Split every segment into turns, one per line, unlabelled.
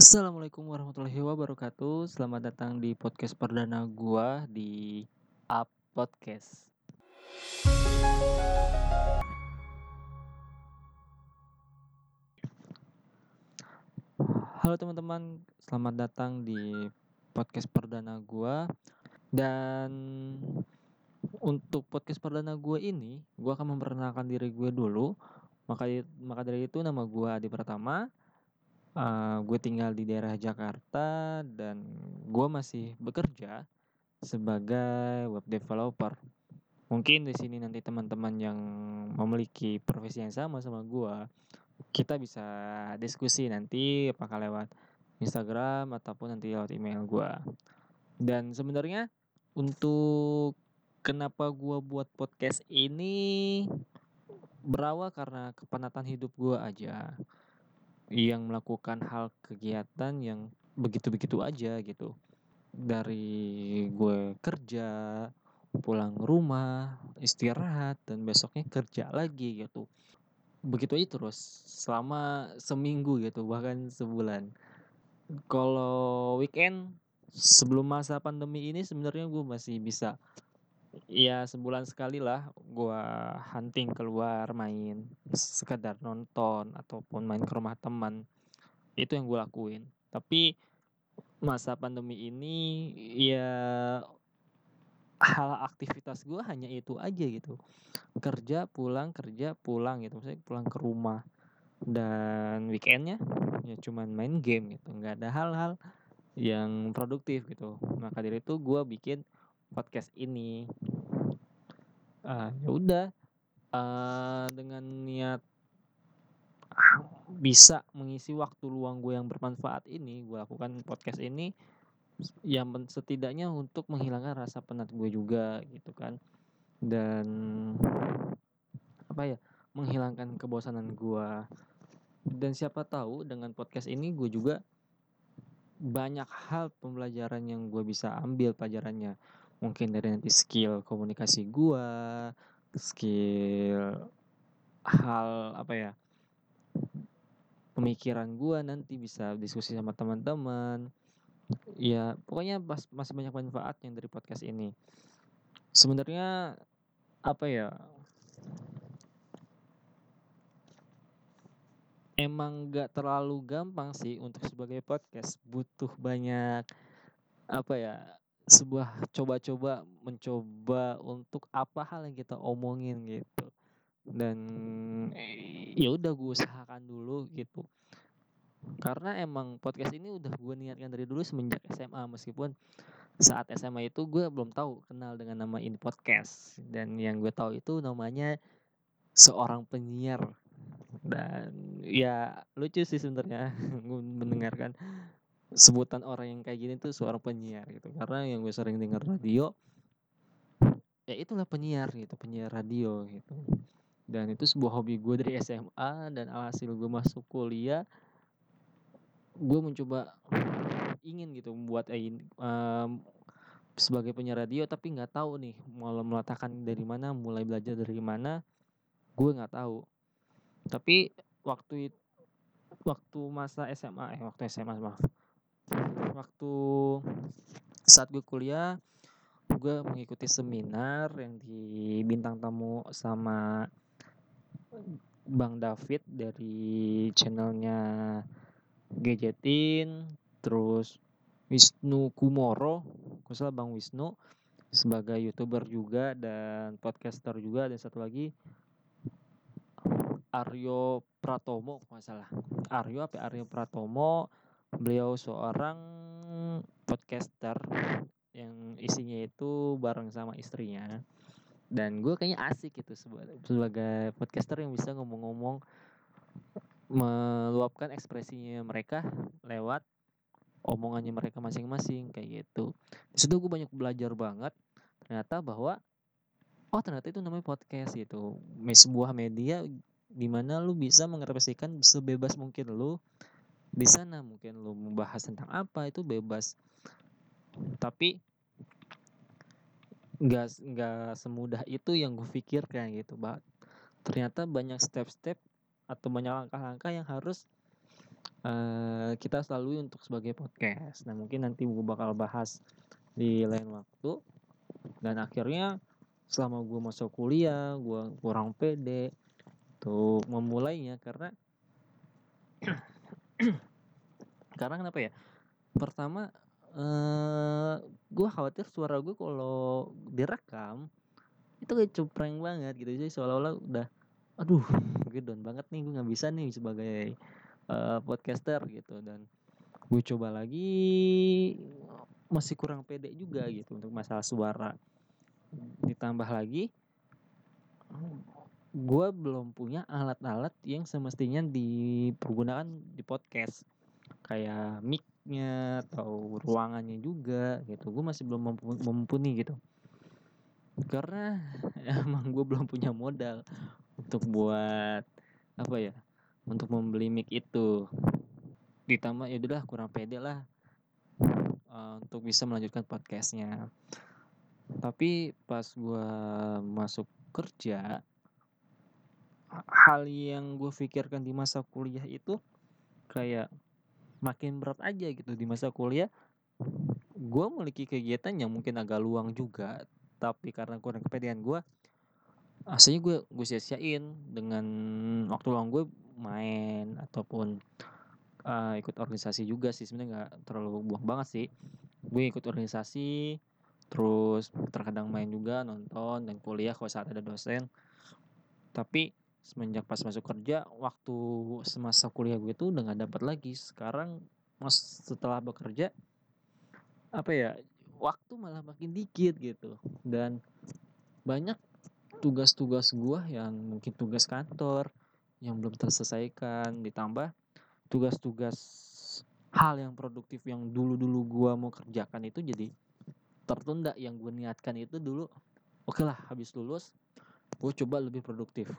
Assalamualaikum warahmatullahi wabarakatuh. Selamat datang di podcast perdana gua di Up Podcast. Halo teman-teman, selamat datang di podcast perdana gua. Dan untuk podcast perdana gua ini, gua akan memperkenalkan diri gue dulu. Maka maka dari itu nama gua Adi Pratama. Uh, gue tinggal di daerah Jakarta dan gue masih bekerja sebagai web developer. Mungkin di sini nanti teman-teman yang memiliki profesi yang sama sama gue, kita bisa diskusi nanti apakah lewat Instagram ataupun nanti lewat email gue. Dan sebenarnya untuk kenapa gue buat podcast ini berawal karena kepenatan hidup gue aja yang melakukan hal kegiatan yang begitu-begitu aja gitu. Dari gue kerja pulang rumah istirahat dan besoknya kerja lagi gitu. Begitu aja terus selama seminggu gitu bahkan sebulan. Kalau weekend sebelum masa pandemi ini sebenarnya gue masih bisa ya sebulan sekali lah gue hunting keluar main sekedar nonton ataupun main ke rumah teman. Itu yang gue lakuin. Tapi masa pandemi ini ya hal aktivitas gue hanya itu aja gitu. Kerja pulang kerja pulang gitu. Maksudnya pulang ke rumah. Dan weekendnya ya cuman main game gitu. Nggak ada hal-hal yang produktif gitu. Maka dari itu gue bikin podcast ini. Uh, ya udah. Uh, dengan niat bisa mengisi waktu luang gue yang bermanfaat ini gue lakukan podcast ini yang setidaknya untuk menghilangkan rasa penat gue juga gitu kan. Dan apa ya menghilangkan kebosanan gue. Dan siapa tahu dengan podcast ini gue juga banyak hal pembelajaran yang gue bisa ambil pelajarannya mungkin dari nanti skill komunikasi gue skill hal apa ya pemikiran gue nanti bisa diskusi sama teman-teman. Ya pokoknya pas, masih banyak manfaat yang dari podcast ini. Sebenarnya apa ya emang gak terlalu gampang sih untuk sebagai podcast. Butuh banyak apa ya sebuah coba-coba mencoba untuk apa hal yang kita omongin gitu. Dan ya udah gue usahakan dulu gitu. Karena emang podcast ini udah gue niatkan dari dulu semenjak SMA meskipun saat SMA itu gue belum tahu kenal dengan nama ini podcast. Dan yang gue tahu itu namanya seorang penyiar. Dan ya lucu sih sebenarnya gue mendengarkan sebutan orang yang kayak gini tuh seorang penyiar gitu. Karena yang gue sering dengar radio ya itulah penyiar gitu penyiar radio gitu. Dan itu sebuah hobi gue dari SMA dan alhasil gue masuk kuliah gue mencoba ingin gitu membuat um, sebagai penyiar radio tapi nggak tahu nih malah meletakkan dari mana mulai belajar dari mana gue nggak tahu. Tapi waktu itu waktu masa SMA eh waktu SMA maaf waktu saat gue kuliah gue mengikuti seminar yang di bintang tamu sama Bang David dari channelnya Gadgetin terus Wisnu Kumoro salah Bang Wisnu sebagai youtuber juga dan podcaster juga dan satu lagi Aryo Pratomo masalah Aryo apa Aryo Pratomo beliau seorang podcaster yang isinya itu bareng sama istrinya dan gue kayaknya asik gitu sebagai podcaster yang bisa ngomong-ngomong meluapkan ekspresinya mereka lewat omongannya mereka masing-masing kayak gitu. Di situ gue banyak belajar banget ternyata bahwa oh ternyata itu namanya podcast gitu. Sebuah media di mana lu bisa mengekspresikan sebebas mungkin lu di sana mungkin lu membahas tentang apa itu bebas tapi nggak nggak semudah itu yang gue pikirkan gitu bah ternyata banyak step-step atau banyak langkah-langkah yang harus uh, kita selalu untuk sebagai podcast. Nah mungkin nanti gue bakal bahas di lain waktu. Dan akhirnya selama gue masuk kuliah, gue kurang pede untuk memulainya karena karena kenapa ya? Pertama, uh, gue khawatir suara gue kalau direkam itu kayak cupreng banget gitu. Jadi seolah-olah udah aduh gue down banget nih gue nggak bisa nih sebagai uh, podcaster gitu. Dan gue coba lagi masih kurang pede juga gitu untuk masalah suara. Ditambah lagi gue belum punya alat-alat yang semestinya dipergunakan di podcast. Kayak mic-nya atau ruangannya juga gitu. Gue masih belum mumpuni gitu. Karena emang gue belum punya modal untuk buat apa ya untuk membeli mic itu. Ditambah ya udahlah kurang pede lah uh, untuk bisa melanjutkan podcastnya. Tapi pas gue masuk kerja hal yang gue pikirkan di masa kuliah itu kayak makin berat aja gitu di masa kuliah. Gue memiliki kegiatan yang mungkin agak luang juga tapi karena kurang kepedean gue aslinya gue gue sia-siain dengan waktu luang gue main ataupun uh, ikut organisasi juga sih sebenarnya nggak terlalu buang banget sih. Gue ikut organisasi terus terkadang main juga nonton dan kuliah kalau saat ada dosen. Tapi semenjak pas masuk kerja waktu semasa kuliah gue tuh udah nggak dapat lagi. Sekarang mas setelah bekerja apa ya waktu malah makin dikit gitu. Dan banyak tugas-tugas gue yang mungkin tugas kantor yang belum terselesaikan. Ditambah tugas-tugas hal yang produktif yang dulu-dulu gue mau kerjakan itu jadi tertunda. Yang gue niatkan itu dulu oke okay lah habis lulus gue coba lebih produktif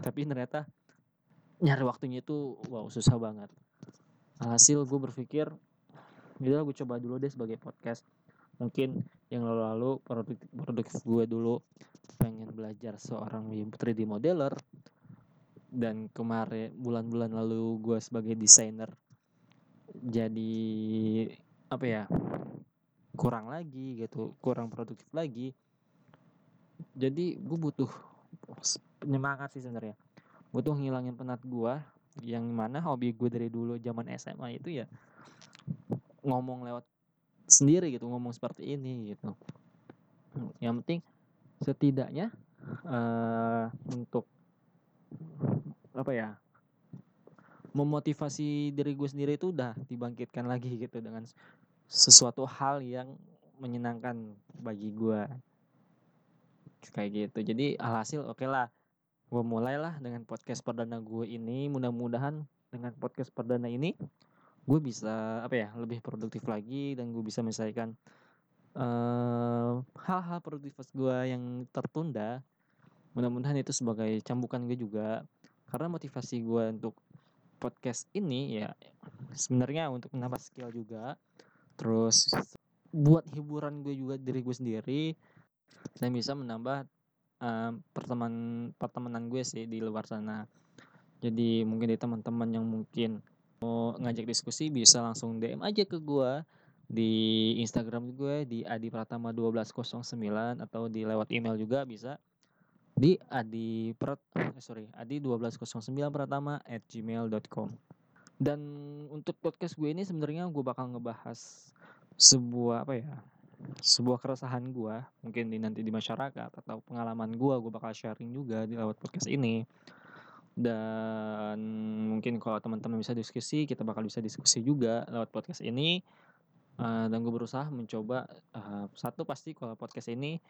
tapi ternyata nyari waktunya itu wow susah banget. Hasil gue berpikir ya gue coba dulu deh sebagai podcast. Mungkin yang lalu-lalu produktif, produktif gue dulu pengen belajar seorang 3D modeler. Dan kemarin bulan-bulan lalu gue sebagai desainer jadi apa ya kurang lagi gitu kurang produktif lagi. Jadi gue butuh penyemangat sih sebenarnya. Gue tuh ngilangin penat gue yang mana hobi gue dari dulu zaman SMA itu ya ngomong lewat sendiri gitu ngomong seperti ini gitu. Yang penting setidaknya uh, untuk apa ya memotivasi diri gue sendiri itu udah dibangkitkan lagi gitu dengan sesuatu hal yang menyenangkan bagi gue kayak gitu. Jadi alhasil oke okay lah gue mulailah dengan podcast perdana gue ini. Mudah-mudahan dengan podcast perdana ini gue bisa apa ya lebih produktif lagi dan gue bisa menyelesaikan uh, hal-hal produktivitas gue yang tertunda. Mudah-mudahan itu sebagai cambukan gue juga. Karena motivasi gue untuk podcast ini ya sebenarnya untuk menambah skill juga. Terus buat hiburan gue juga diri gue sendiri dan bisa menambah uh, pertemanan pertemanan gue sih di luar sana. Jadi mungkin di teman-teman yang mungkin mau ngajak diskusi bisa langsung DM aja ke gue di Instagram gue di Adi Pratama 1209 atau di lewat email juga bisa di adi prat eh, sorry adi 1209 pratama at gmail.com dan untuk podcast gue ini sebenarnya gue bakal ngebahas sebuah apa ya sebuah keresahan gue mungkin di nanti di masyarakat atau pengalaman gue gue bakal sharing juga di lewat podcast ini. Dan mungkin kalau teman-teman bisa diskusi kita bakal bisa diskusi juga lewat podcast ini. Uh, dan gue berusaha mencoba uh, satu pasti kalau podcast ini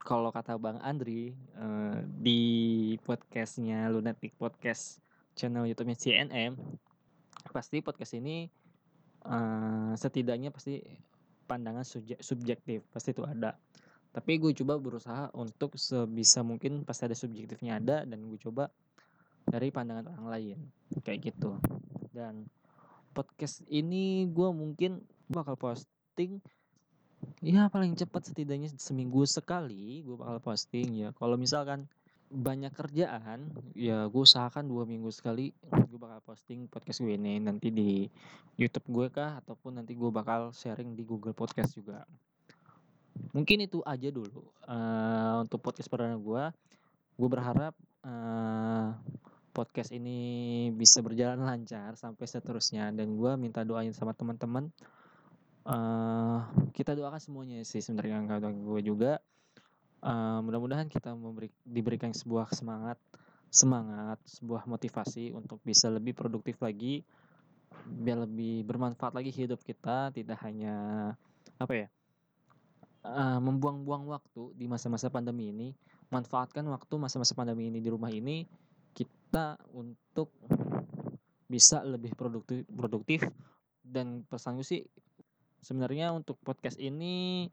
kalau kata Bang Andri uh, di podcastnya Lunatic Podcast channel YouTube-nya CNM pasti podcast ini uh, setidaknya pasti pandangan subjektif pasti itu ada. Tapi gue coba berusaha untuk sebisa mungkin pasti ada subjektifnya ada dan gue coba dari pandangan orang lain kayak gitu. Dan podcast ini gue mungkin bakal posting ya paling cepat setidaknya seminggu sekali gue bakal posting ya. Kalau misalkan banyak kerjaan, ya gue usahakan dua minggu sekali gue bakal posting podcast gue ini nanti di YouTube gue kah ataupun nanti gue bakal sharing di Google Podcast juga. Mungkin itu aja dulu uh, untuk podcast perdana gue. Gue berharap uh, podcast ini bisa berjalan lancar sampai seterusnya dan gue minta doain sama teman-teman. Uh, kita doakan semuanya sih sebenarnya nggak gue juga uh, mudah-mudahan kita memberi diberikan sebuah semangat semangat sebuah motivasi untuk bisa lebih produktif lagi biar lebih bermanfaat lagi hidup kita tidak hanya apa ya uh, membuang-buang waktu di masa-masa pandemi ini manfaatkan waktu masa-masa pandemi ini di rumah ini kita untuk bisa lebih produktif produktif. Dan pesan gue sih sebenarnya untuk podcast ini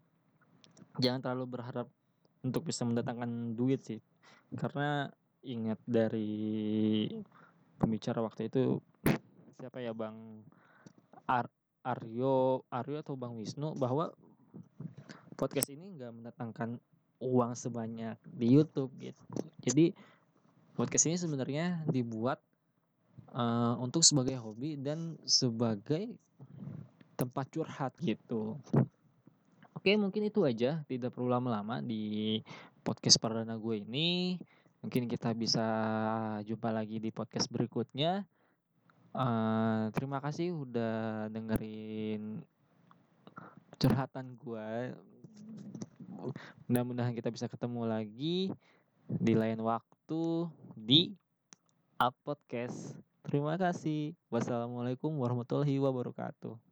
jangan terlalu berharap untuk bisa mendatangkan duit sih. Karena ingat dari pembicara waktu itu siapa ya bang Ar Aryo Aryo atau bang Wisnu bahwa podcast ini nggak mendatangkan uang sebanyak di YouTube gitu. Jadi podcast ini sebenarnya dibuat uh, untuk sebagai hobi dan sebagai tempat curhat gitu Oke, mungkin itu aja. Tidak perlu lama-lama di podcast perdana gue ini. Mungkin kita bisa jumpa lagi di podcast berikutnya. Uh, terima kasih udah dengerin curhatan gue. Mudah-mudahan kita bisa ketemu lagi di lain waktu di Up Podcast. Terima kasih. Wassalamualaikum warahmatullahi wabarakatuh.